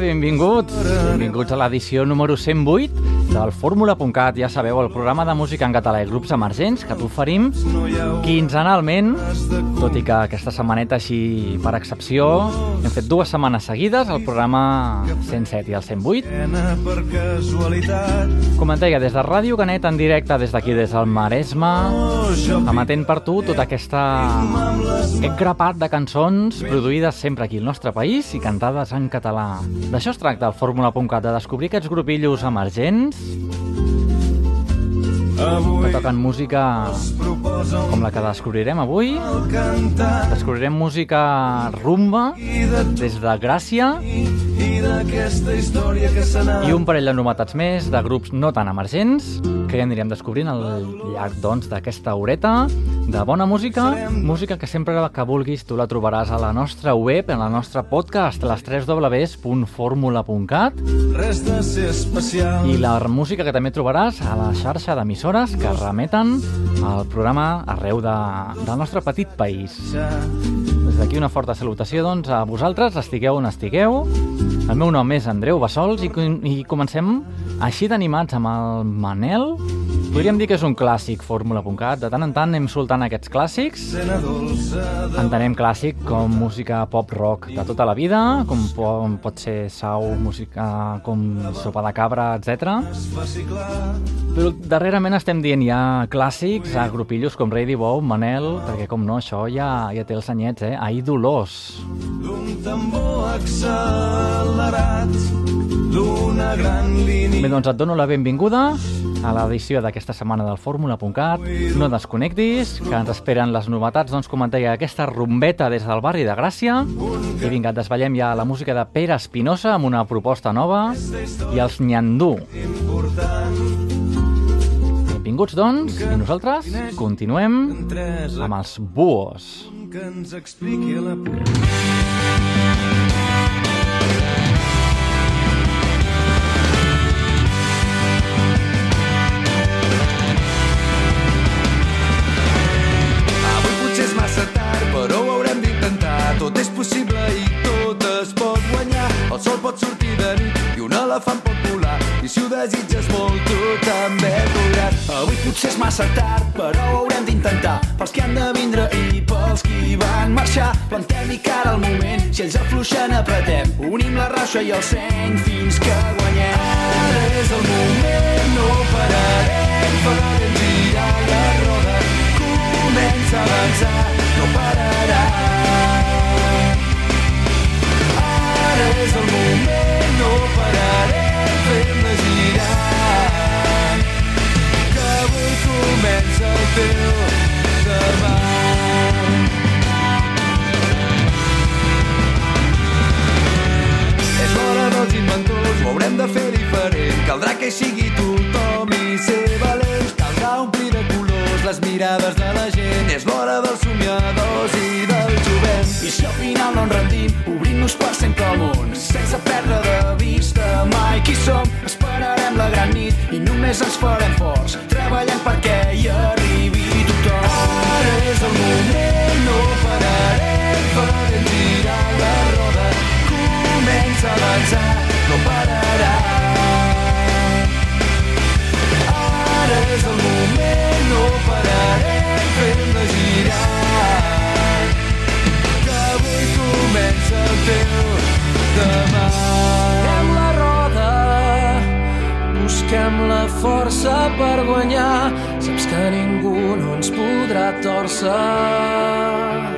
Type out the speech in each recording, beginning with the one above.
Benvinguts. Benvinguts a l'edició número 108 del Fórmula.cat, ja sabeu, el programa de música en català i grups emergents que t'oferim quinzenalment, tot i que aquesta setmaneta així per excepció hem fet dues setmanes seguides, el programa 107 i el 108. per casualitat. Com et deia, des de Ràdio Canet en directe des d'aquí, des del Maresme, emetent per tu tota aquesta... aquest grapat de cançons produïdes sempre aquí al nostre país i cantades en català. D'això es tracta el Fórmula.cat, de descobrir aquests grupillos emergents Bye. Que toquen música com la que descobrirem avui. Descobrirem música rumba des de Gràcia I un parell de novetats més de grups no tan emergents que ja anirem descobrint al llarg doncs, d'aquesta horeta de bona música, música que sempre que vulguis tu la trobaràs a la nostra web, en la nostra podcast, les 3 www.formula.cat i la música que també trobaràs a la xarxa d'emissores que remeten al programa arreu de, del nostre petit país. Des d'aquí una forta salutació doncs, a vosaltres, estigueu on estigueu. El meu nom és Andreu Bassols i, i comencem així d'animats amb el Manel. Podríem dir que és un clàssic Fórmula.cat. De tant en tant anem soltant aquests clàssics. Entenem clàssic com música pop-rock de tota la vida, com po pot ser sau, música com sopa de cabra, etc. Però darrerament estem dient ja clàssics a grupillos com Ready Bow, Manel, perquè com no, això ja, ja té els anyets, eh? Ai, Dolors. D'un tambor accelerat, d'una gran línia. Bé, doncs et dono la benvinguda a l'edició d'aquesta setmana del Fórmula.cat. No desconnectis, que ens esperen les novetats, doncs, com et deia, aquesta rumbeta des del barri de Gràcia. I vinga, et desvetllem ja la música de Pere Espinosa amb una proposta nova i els Nyandú. Benvinguts, doncs, i nosaltres continuem amb els Buos. que ens expliqui la... Avui si ho desitges molt, tu també podràs. Avui potser és massa tard, però ho haurem d'intentar. Pels que han de vindre i pels qui van marxar. Plantem i cara al moment, si ells afluixen apretem. Unim la raixa i el seny fins que guanyem. Ara és el moment, no pararem, farem girar la roda. Comença a avançar, no pararà. Ara és el moment, no pararem, fem-la girar. Que avui comença el teu demà. És l'hora dels inventors, ho haurem de fer diferent. Caldrà que sigui tothom només ens farem forts. Treballant perquè hi arribi tothom. Ara és el moment, no pararem. Farem girar la roda. Comença a avançar, no pararà. Ara és el moment, no pararem, fem-la girar. Que avui comença el teu busquem la força per guanyar. Saps que ningú no ens podrà torcer.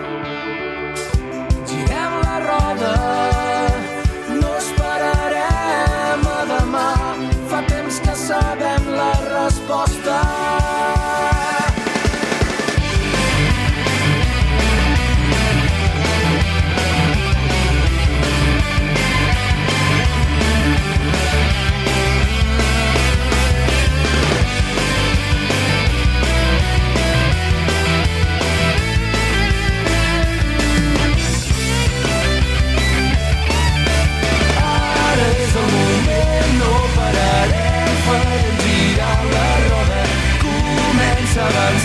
out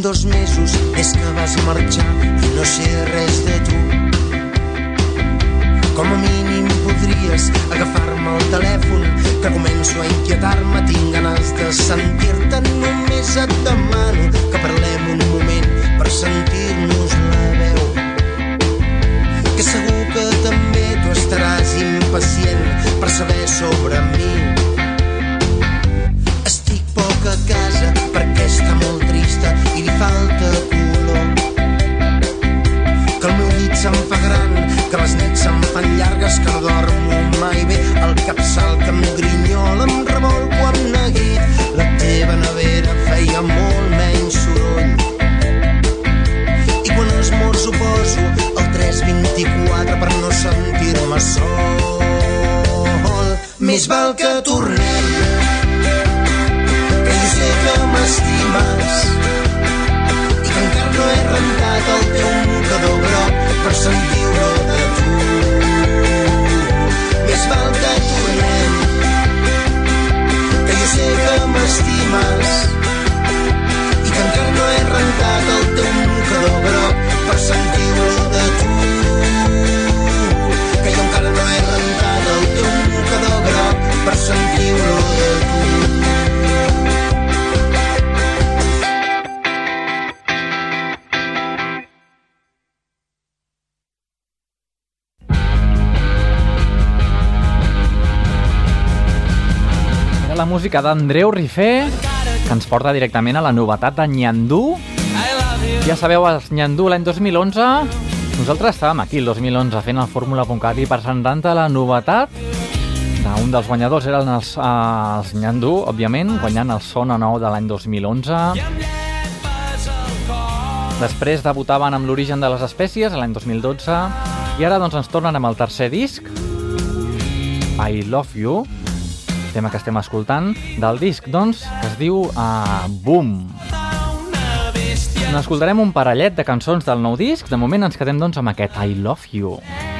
dos mesos és que vas marxar. música d'Andreu Rifé, que ens porta directament a la novetat de Nyandú. Ja sabeu, els Nyandú l'any 2011, nosaltres estàvem aquí el 2011 fent el Fórmula.cat i presentant-te la novetat. Un dels guanyadors eren els, eh, els Nyandú, òbviament, guanyant el Sona Nou de l'any 2011. Després debutaven amb l'origen de les espècies l'any 2012 i ara doncs ens tornen amb el tercer disc, I Love You, tema que estem escoltant del disc, doncs, que es diu uh, Boom. N'escoltarem un parellet de cançons del nou disc. De moment ens quedem, doncs, amb aquest I Love You. I Love You.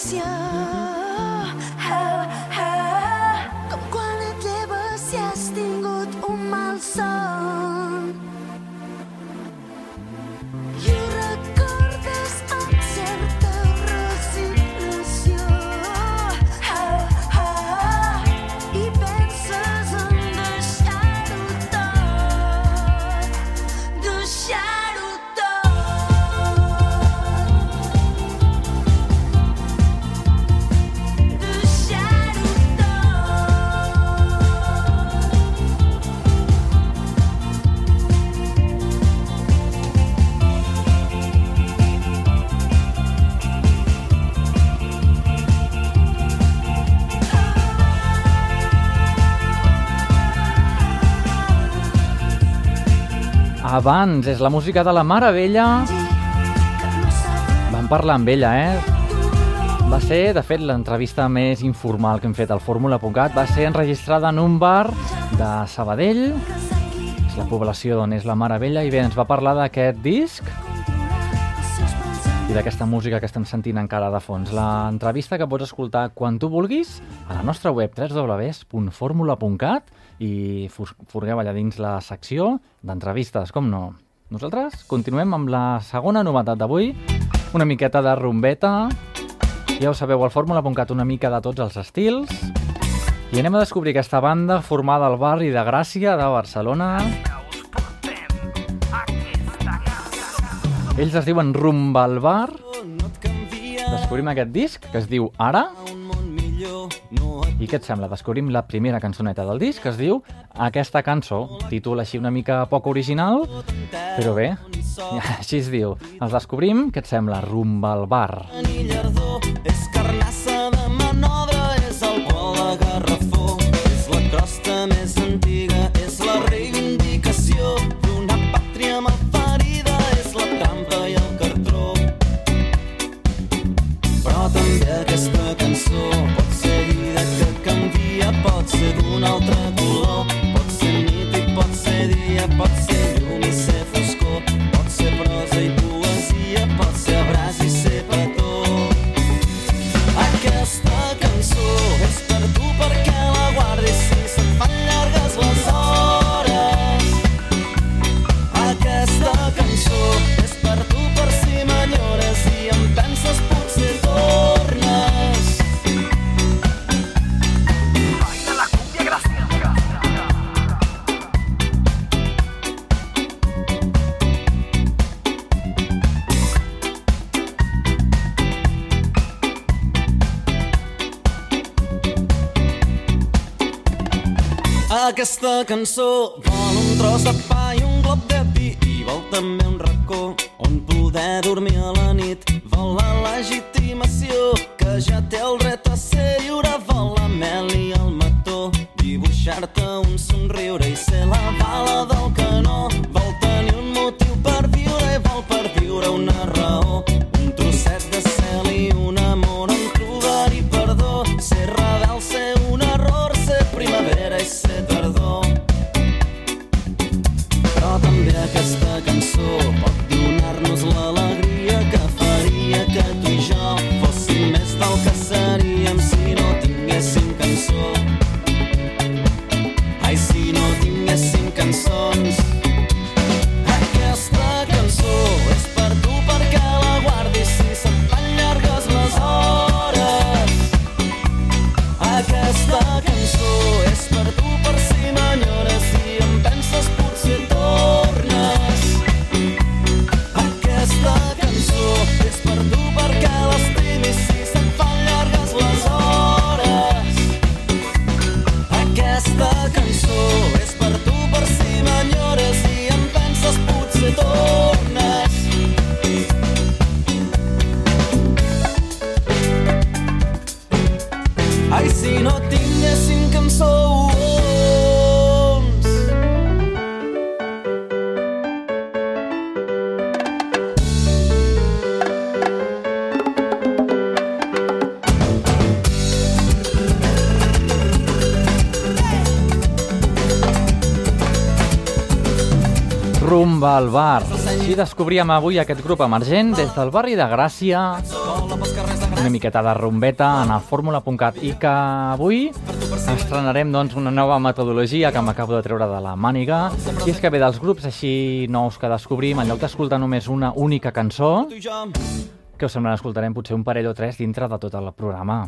想。Abans és la música de la Mare Vella. Vam parlar amb ella, eh? Va ser, de fet, l'entrevista més informal que hem fet al fórmula.cat. Va ser enregistrada en un bar de Sabadell. És la població d'on és la Mare Vella. I bé, ens va parlar d'aquest disc i d'aquesta música que estem sentint encara de fons. L'entrevista que pots escoltar quan tu vulguis a la nostra web www.formula.cat i furgueu allà dins la secció d'entrevistes, com no. Nosaltres continuem amb la segona novetat d'avui, una miqueta de rumbeta. Ja ho sabeu, al fórmula.cat una mica de tots els estils. I anem a descobrir aquesta banda formada al barri de Gràcia de Barcelona. Ells es diuen Rumba al Bar. Descobrim aquest disc que es diu Ara. I què et sembla? Descobrim la primera cançoneta del disc, que es diu Aquesta cançó. Títol així una mica poc original, però bé, així es diu. Els descobrim, què et sembla? Rumba al bar. i llardó, és Aquesta cançó. Vol un tros de Però també Al bar. Així descobríem avui aquest grup emergent des del barri de Gràcia, una miqueta de rumbeta en el fórmula.cat i que avui Estrenarem doncs, una nova metodologia que m'acabo de treure de la màniga i és que ve dels grups així nous que descobrim, en lloc d'escoltar només una única cançó, que us sembla escoltarem potser un parell o tres dintre de tot el programa.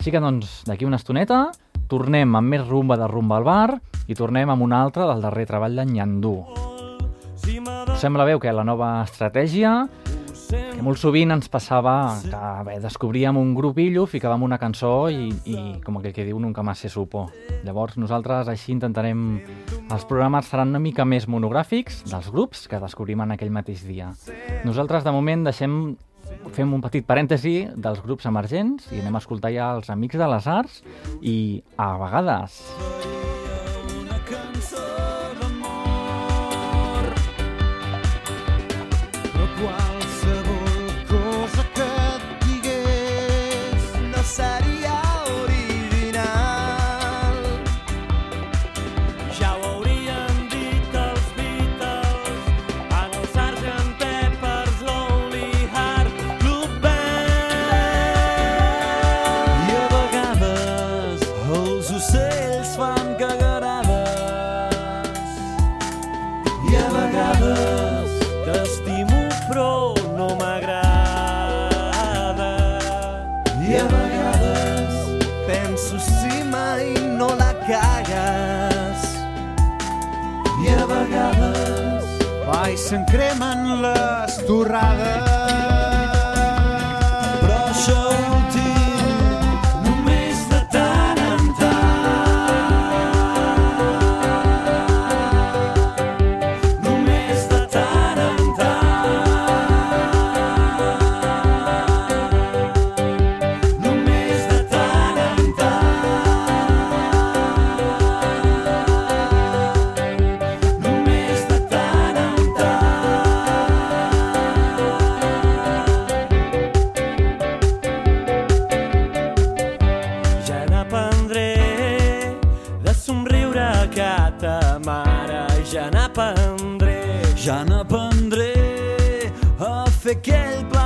Així que doncs, d'aquí una estoneta, tornem amb més rumba de rumba al bar i tornem amb una altra del darrer treball d'en Nyandú. Sembla bé que la nova estratègia que molt sovint ens passava que bé, descobríem un grupillo, ficàvem una cançó i, i com aquell que diu, nunca más se supo. Llavors nosaltres així intentarem... Els programes seran una mica més monogràfics dels grups que descobrim en aquell mateix dia. Nosaltres de moment deixem fem un petit parèntesi dels grups emergents i anem a escoltar ja els Amics de les Arts i a vegades se'n cremen les torrades. N'aprendré, ja n'aprendré a fer aquell plat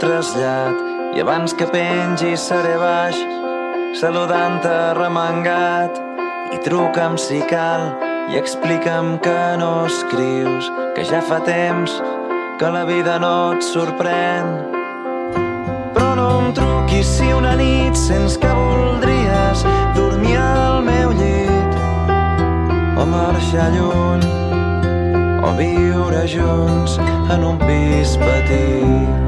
trasllat. I abans que pengi seré baix saludant-te remengat i truca'm si cal i explica'm que no escrius que ja fa temps que la vida no et sorprèn. Però no em truquis si una nit sents que voldries dormir al meu llit o marxar lluny o viure junts en un pis petit.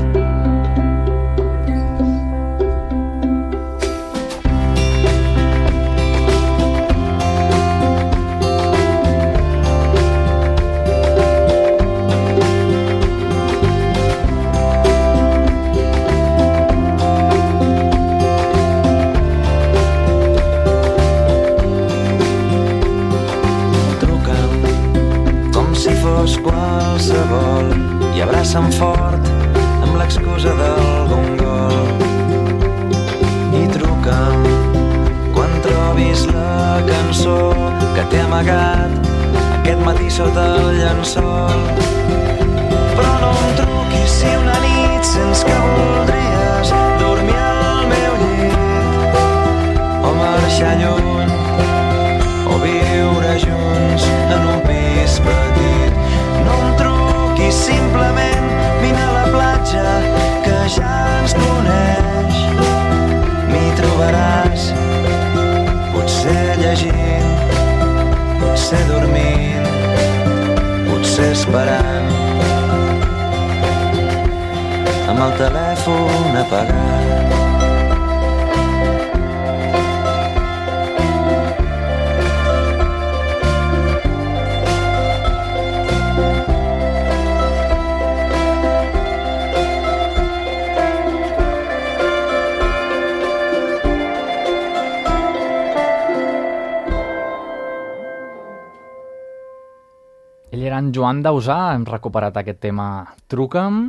Sota el llençol. Però no em truquis si una nit sents que esperant amb el telèfon apagat. Joan Dausà, hem recuperat aquest tema Truca'm.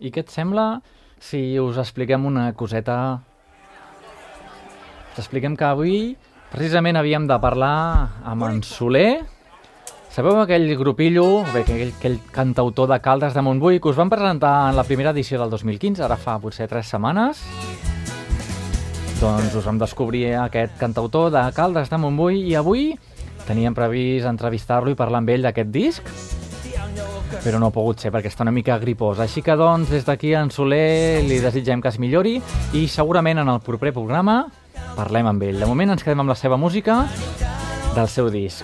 I què et sembla si us expliquem una coseta? Us expliquem que avui precisament havíem de parlar amb en Soler. Sabeu aquell grupillo, bé, aquell, aquell cantautor de Caldes de Montbui que us van presentar en la primera edició del 2015, ara fa potser tres setmanes? Doncs us vam descobrir aquest cantautor de Caldes de Montbui i avui teníem previst entrevistar-lo i parlar amb ell d'aquest disc, però no ha pogut ser perquè està una mica gripós. Així que, doncs, des d'aquí en Soler li desitgem que es millori i segurament en el proper programa parlem amb ell. De moment ens quedem amb la seva música del seu disc.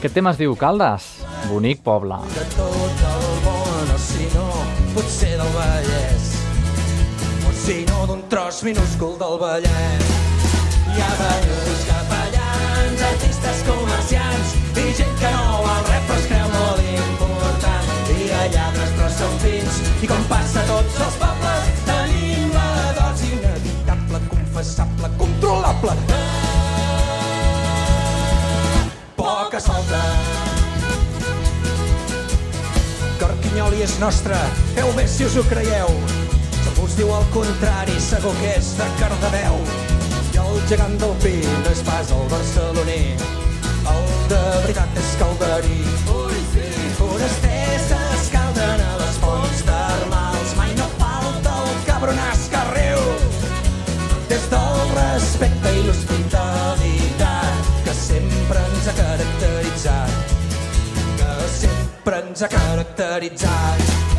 Aquest tema es diu Caldes, bonic poble. de tot el món, o si no, potser del Vallès, o si no, d'un tros minúscul del Vallès. Ha veïns, capellans, artistes comerciants i gent que no val res però es creu molt important. Hi ha lladres però són fins i com passa a tots els pobles tenim la dosi inevitable, confessable, controlable. Poca solta. Carquinyoli és nostre, feu més si us ho creieu. Si us diu el contrari, segur que és de Cardedeu. I el gegant del pi no és pas el barceloní, el de veritat és calderí. Ui, sí. Forasters s'escalden a les fonts termals, mai no falta el cabronàs que riu. Des del respecte i l'hospitalitat que sempre ens ha caracteritzat que sempre ens ha caracteritzat.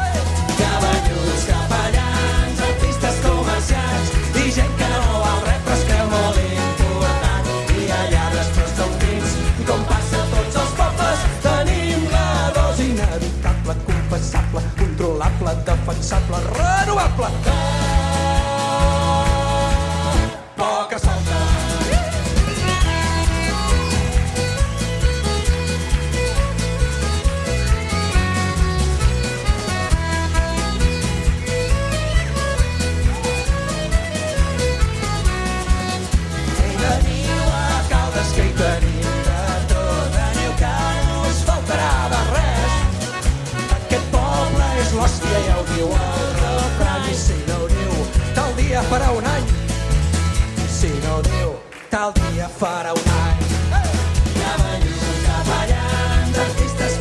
Farà un any.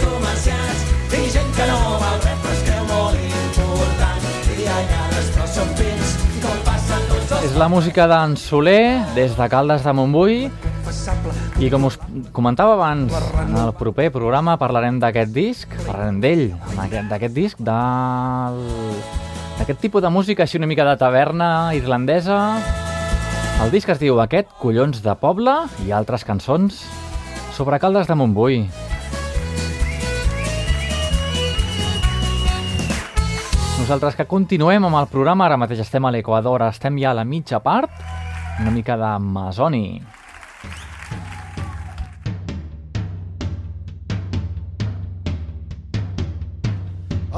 Comerciants i gent que no val res però es creu molt important. I són pins com passen tots els És la música d'en Soler, des de Caldes de Montbui, i com us comentava abans, en el proper programa parlarem d'aquest disc, parlarem d'ell, d'aquest disc, d'aquest tipus de música així una mica de taverna irlandesa. El disc es diu Aquest, collons de poble, i altres cançons sobre Caldes de Montbui. Nosaltres que continuem amb el programa, ara mateix estem a l'Equador, estem ja a la mitja part, una mica d'Amazoni.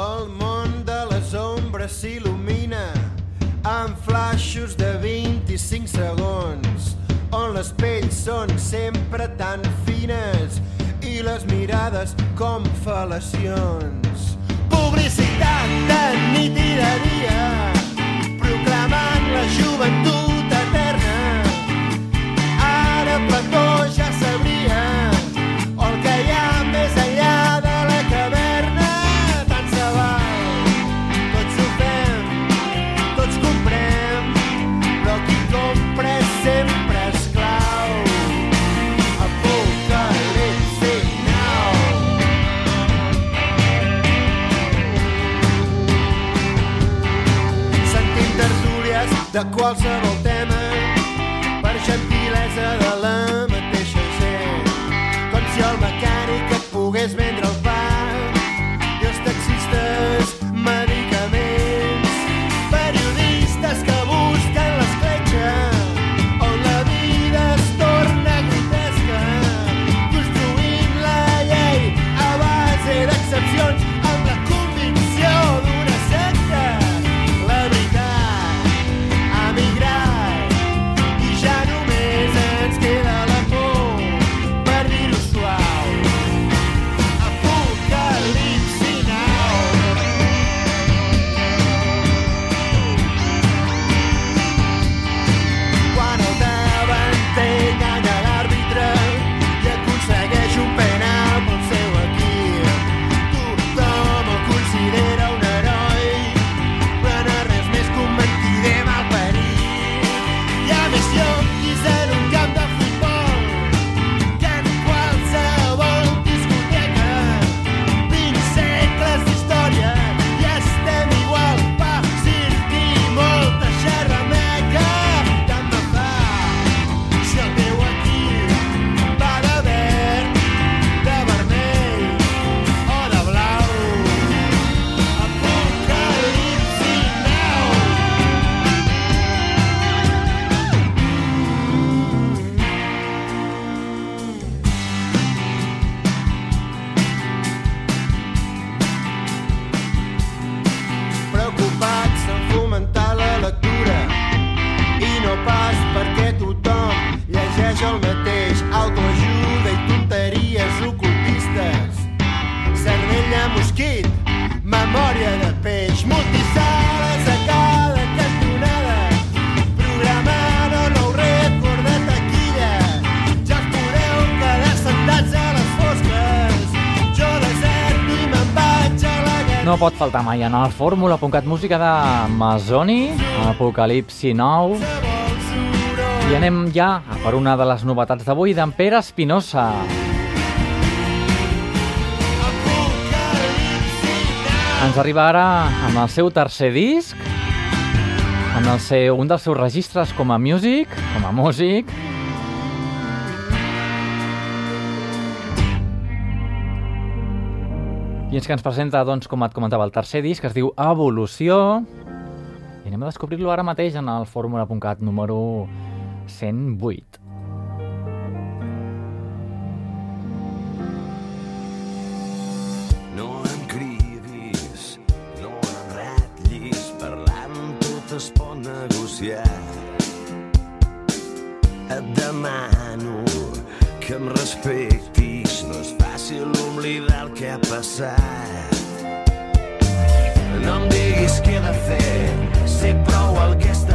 El món de les ombres s'il·lumina segons on les pells són sempre tan fines i les mirades com fal·lacions. Publicitat de nit i de dia proclamant la joventut de qualsevol en el fórmula.cat música de Masoni, Apocalipsi 9, i anem ja a per una de les novetats d'avui d'en Pere Espinosa. Ens arriba ara amb el seu tercer disc, amb el seu, un dels seus registres com a music, com a músic, i ens que ens presenta, doncs, com et comentava, el tercer disc, que es diu Evolució, i anem a descobrir-lo ara mateix en el fórmula.cat número 108. No em cridis, no em ratllis, parlant tot es pot negociar. Et demano que em respectis, no és fàcil oblidar el que ha passat. No em diguis què he de fer, sé prou el que està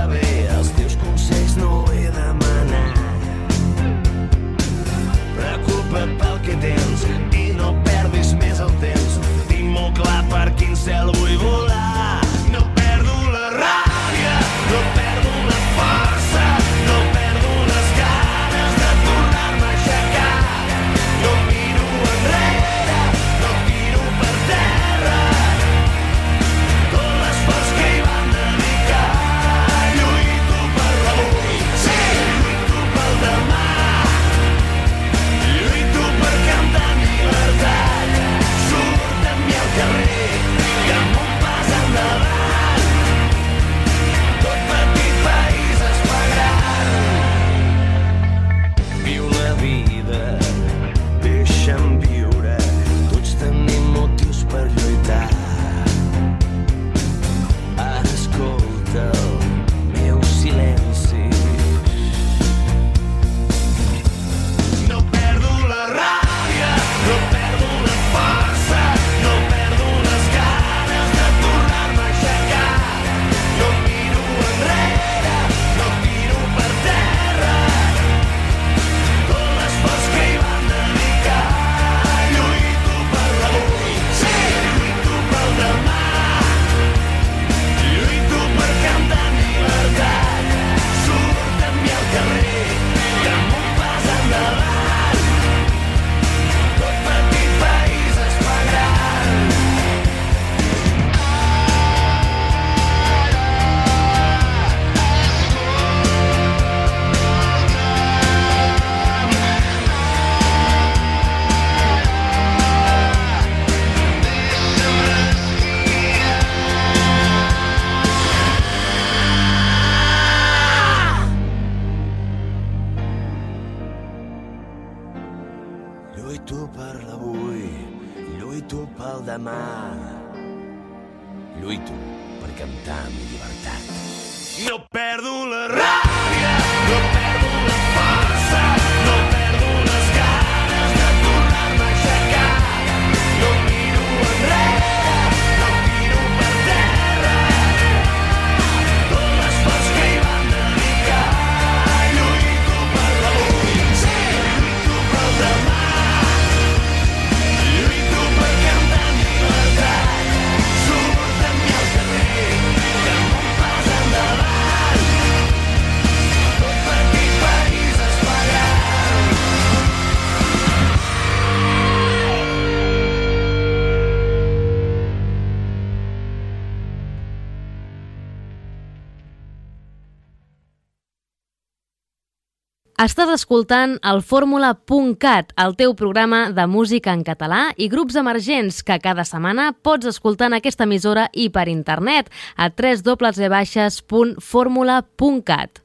Estàs escoltant el Fórmula.cat, el teu programa de música en català i grups emergents que cada setmana pots escoltar en aquesta emissora i per internet a www.formula.cat.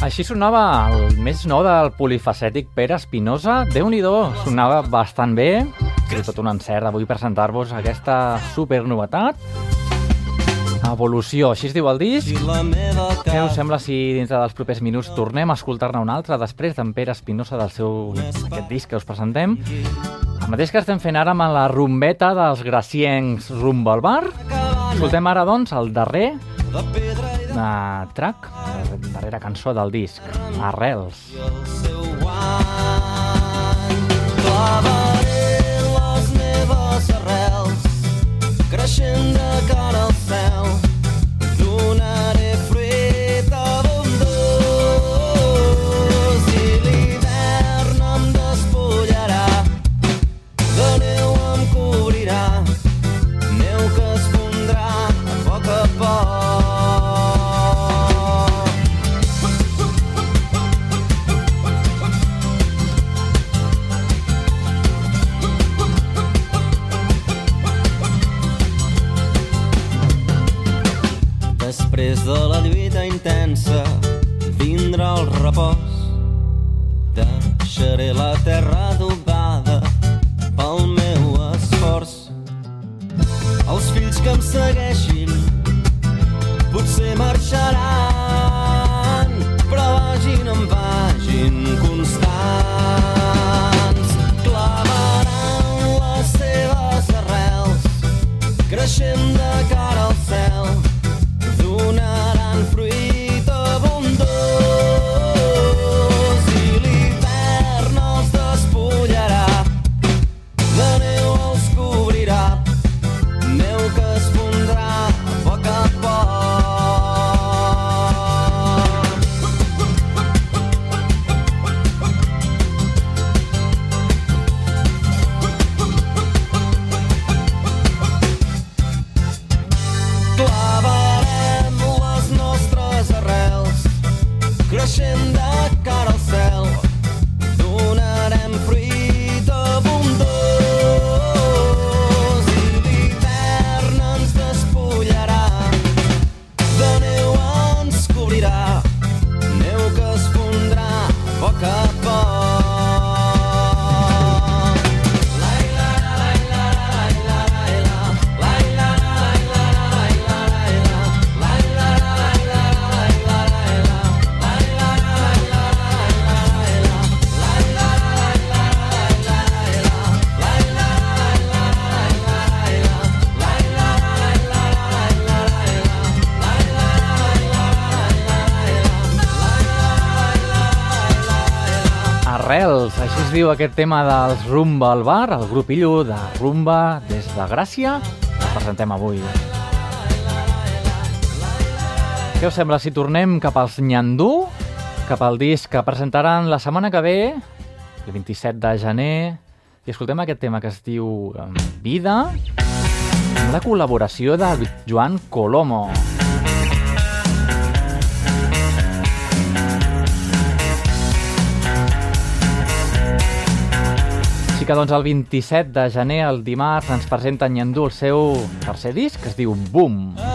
Així sonava el més nou del polifacètic Pere Espinosa. déu nhi sonava bastant bé. És tot un encert avui presentar-vos aquesta supernovetat. Evolució, així es diu el disc. Què us sembla si dintre dels propers minuts tornem a escoltar-ne un altre després d'en Pere Espinosa del seu aquest disc que us presentem? El mateix que estem fent ara amb la rumbeta dels graciencs Rumba al Bar. Escoltem ara, doncs, el darrer uh, track, la darrera cançó del disc, Arrels. Clavaré creixent de cara al cel donaré fruit Després de la lluita intensa vindrà el repòs. Deixaré la terra adobada pel meu esforç. Els fills que em segueixin potser marxaran, diu aquest tema dels Rumba al Bar, el grup illo de Rumba des de Gràcia. El presentem avui. Què us sembla si tornem cap als Nyandú, cap al disc que presentaran la setmana que ve, el 27 de gener, i escoltem aquest tema que es diu Vida, amb la col·laboració de Joan Colomo. Així que doncs el 27 de gener, el dimarts, ens presenta Nyandú el seu tercer disc, que es diu Boom. Avui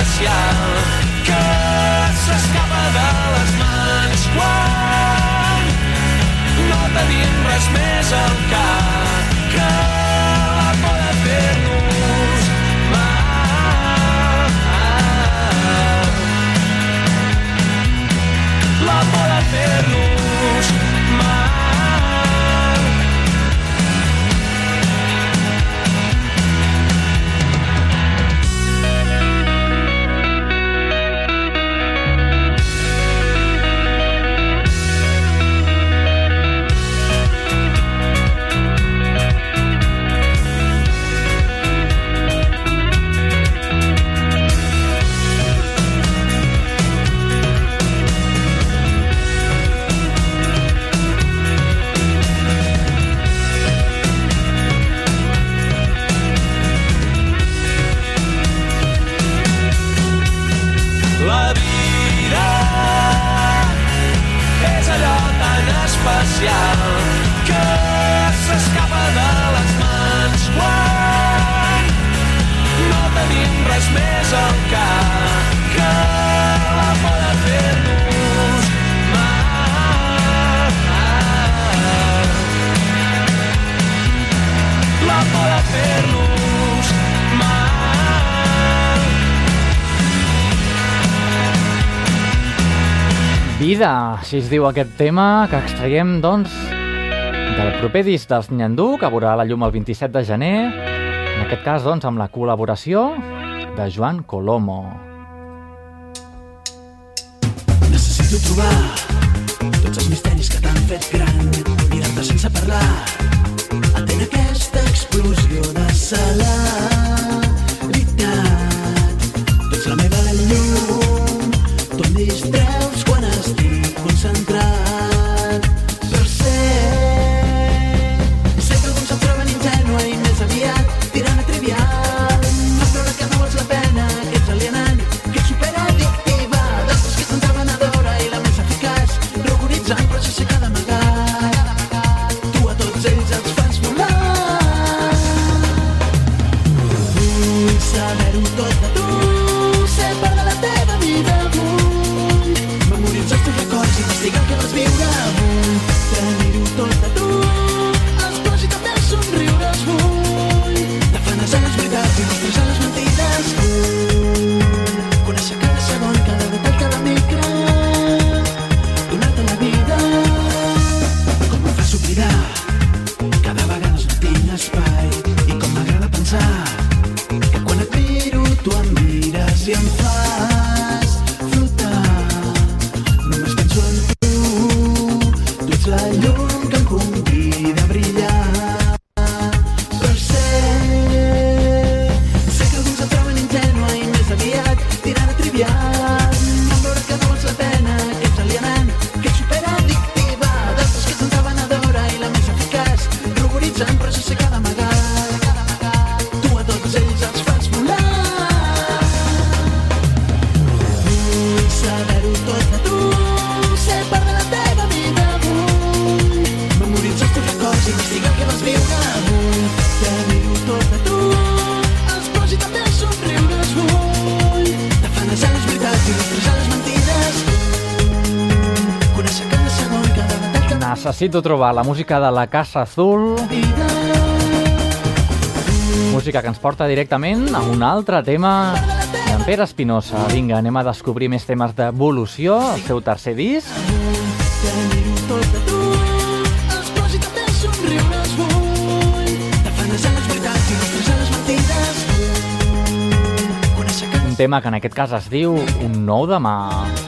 especial que s'escapa de les mans quan no tenim res més al cap. Així es diu aquest tema que extraiem, doncs, del proper disc dels Nyandú, que veurà la llum el 27 de gener, en aquest cas, doncs, amb la col·laboració de Joan Colomo. Necessito trobar tots els misteris que t'han fet gran, mirant-te sense parlar, atent aquesta explosió de salat. Que tot tu. I també les mentides. Cada Necessito trobar la música de la Casa Azul. Música que ens porta directament a un altre tema d'en Pere Espinosa. Vinga, anem a descobrir més temes d'evolució, el seu tercer disc. Tema que en aquest cas es diu Un nou demà.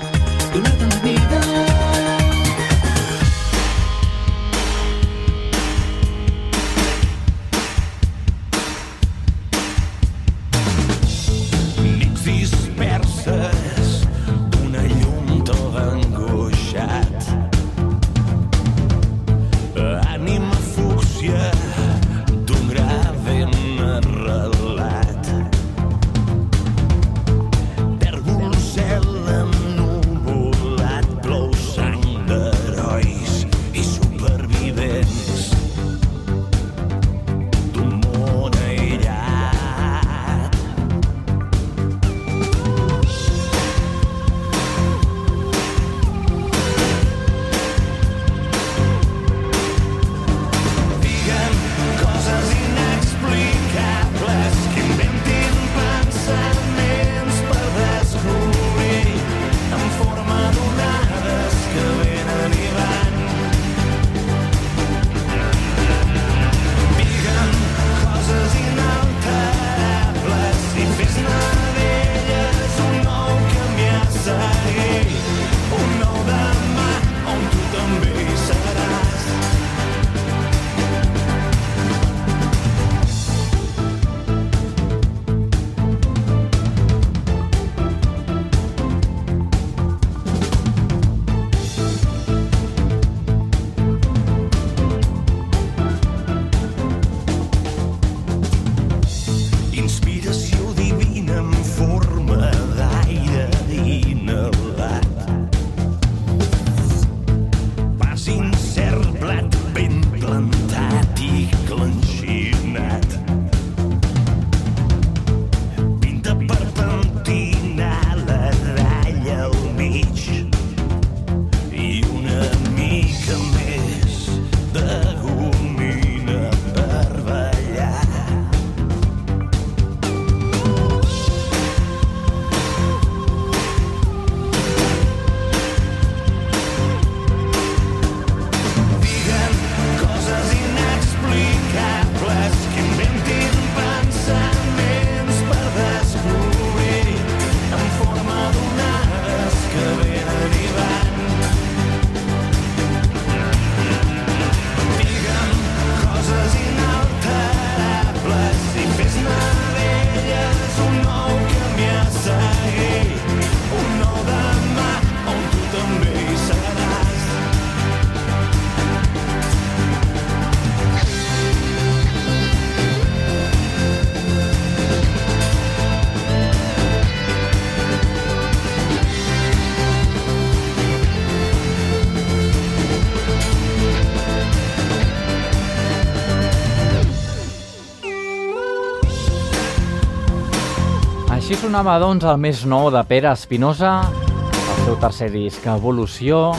Així sonava, doncs, el més nou de Pere Espinosa, el seu tercer disc, Evolució.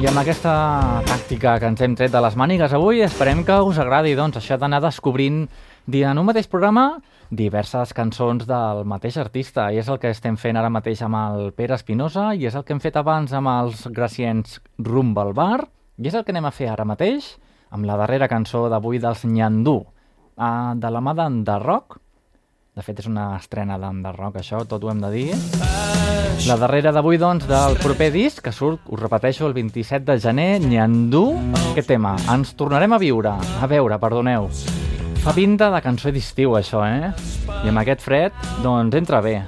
I amb aquesta tàctica que ens hem tret de les mànigues avui, esperem que us agradi, doncs, això d'anar descobrint en un mateix programa diverses cançons del mateix artista i és el que estem fent ara mateix amb el Pere Espinosa i és el que hem fet abans amb els gracients Rumba al Bar i és el que anem a fer ara mateix amb la darrera cançó d'avui dels Nyandú uh, de la mà d'Enderrock de fet és una estrena d'Enderrock això, tot ho hem de dir. La darrera d'avui doncs del proper disc que surt, us repeteixo, el 27 de gener Nyandú, aquest tema? Ens tornarem a viure, a veure, perdoneu. Fa pinta de cançó d'estiu això, eh? I amb aquest fred, doncs entra bé.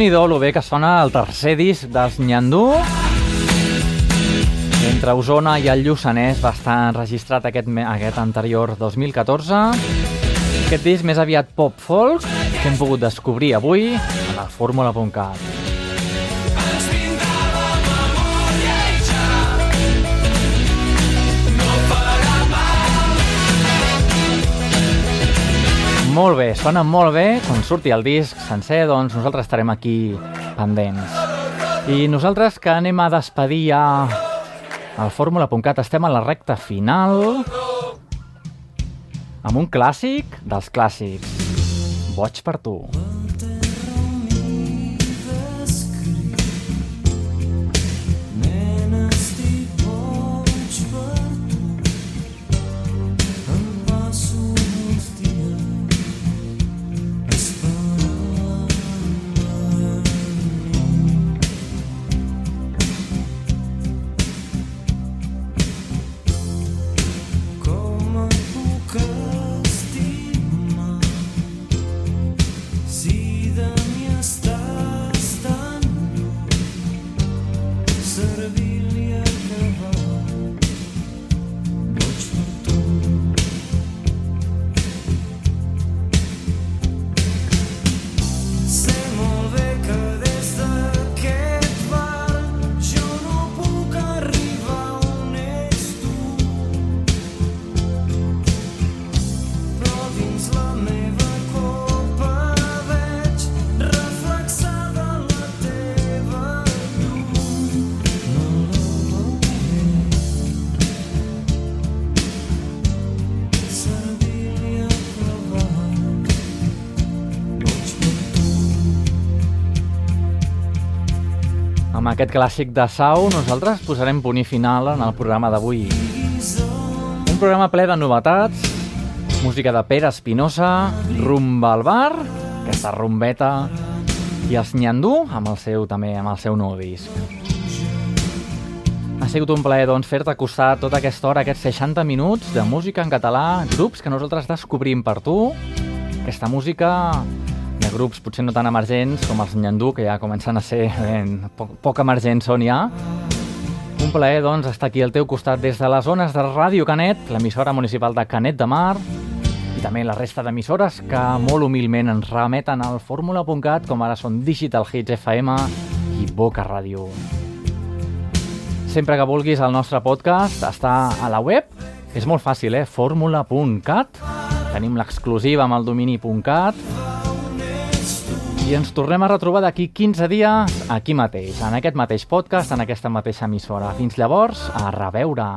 Déu-n'hi-do lo bé que sona el tercer disc dels Nyandú. Entre Osona i el Lluçanès va estar enregistrat aquest, aquest anterior 2014. Aquest disc més aviat pop-folk que hem pogut descobrir avui a la fórmula.cat. Molt bé, sona molt bé. Quan surti el disc sencer, doncs nosaltres estarem aquí pendents. I nosaltres que anem a despedir ja al fórmula.cat, estem a la recta final amb un clàssic dels clàssics. Boig per tu. Nena, aquest clàssic de Sau, nosaltres posarem punt i final en el programa d'avui. Un programa ple de novetats, música de Pere Espinosa, rumba al bar, aquesta rumbeta, i els Nyandú amb el seu també amb el seu nou disc. Ha sigut un plaer doncs, fer-te acostar tota aquesta hora, aquests 60 minuts de música en català, grups que nosaltres descobrim per tu, aquesta música de grups potser no tan emergents com els Nyandú, que ja comencen a ser ben, poc, poc emergents són ja. Un plaer, doncs, estar aquí al teu costat des de les zones de Ràdio Canet, l'emissora municipal de Canet de Mar, i també la resta d'emissores que molt humilment ens remeten al fórmula.cat, com ara són Digital Hits FM i Boca Ràdio. Sempre que vulguis el nostre podcast està a la web, és molt fàcil, eh? fórmula.cat, tenim l'exclusiva amb el domini.cat, I ens tornem a retrobar d'aquí 15 dies, aquí mateix, en aquest mateix podcast, en aquesta mateixa emissora. Fins llavors, a reveure.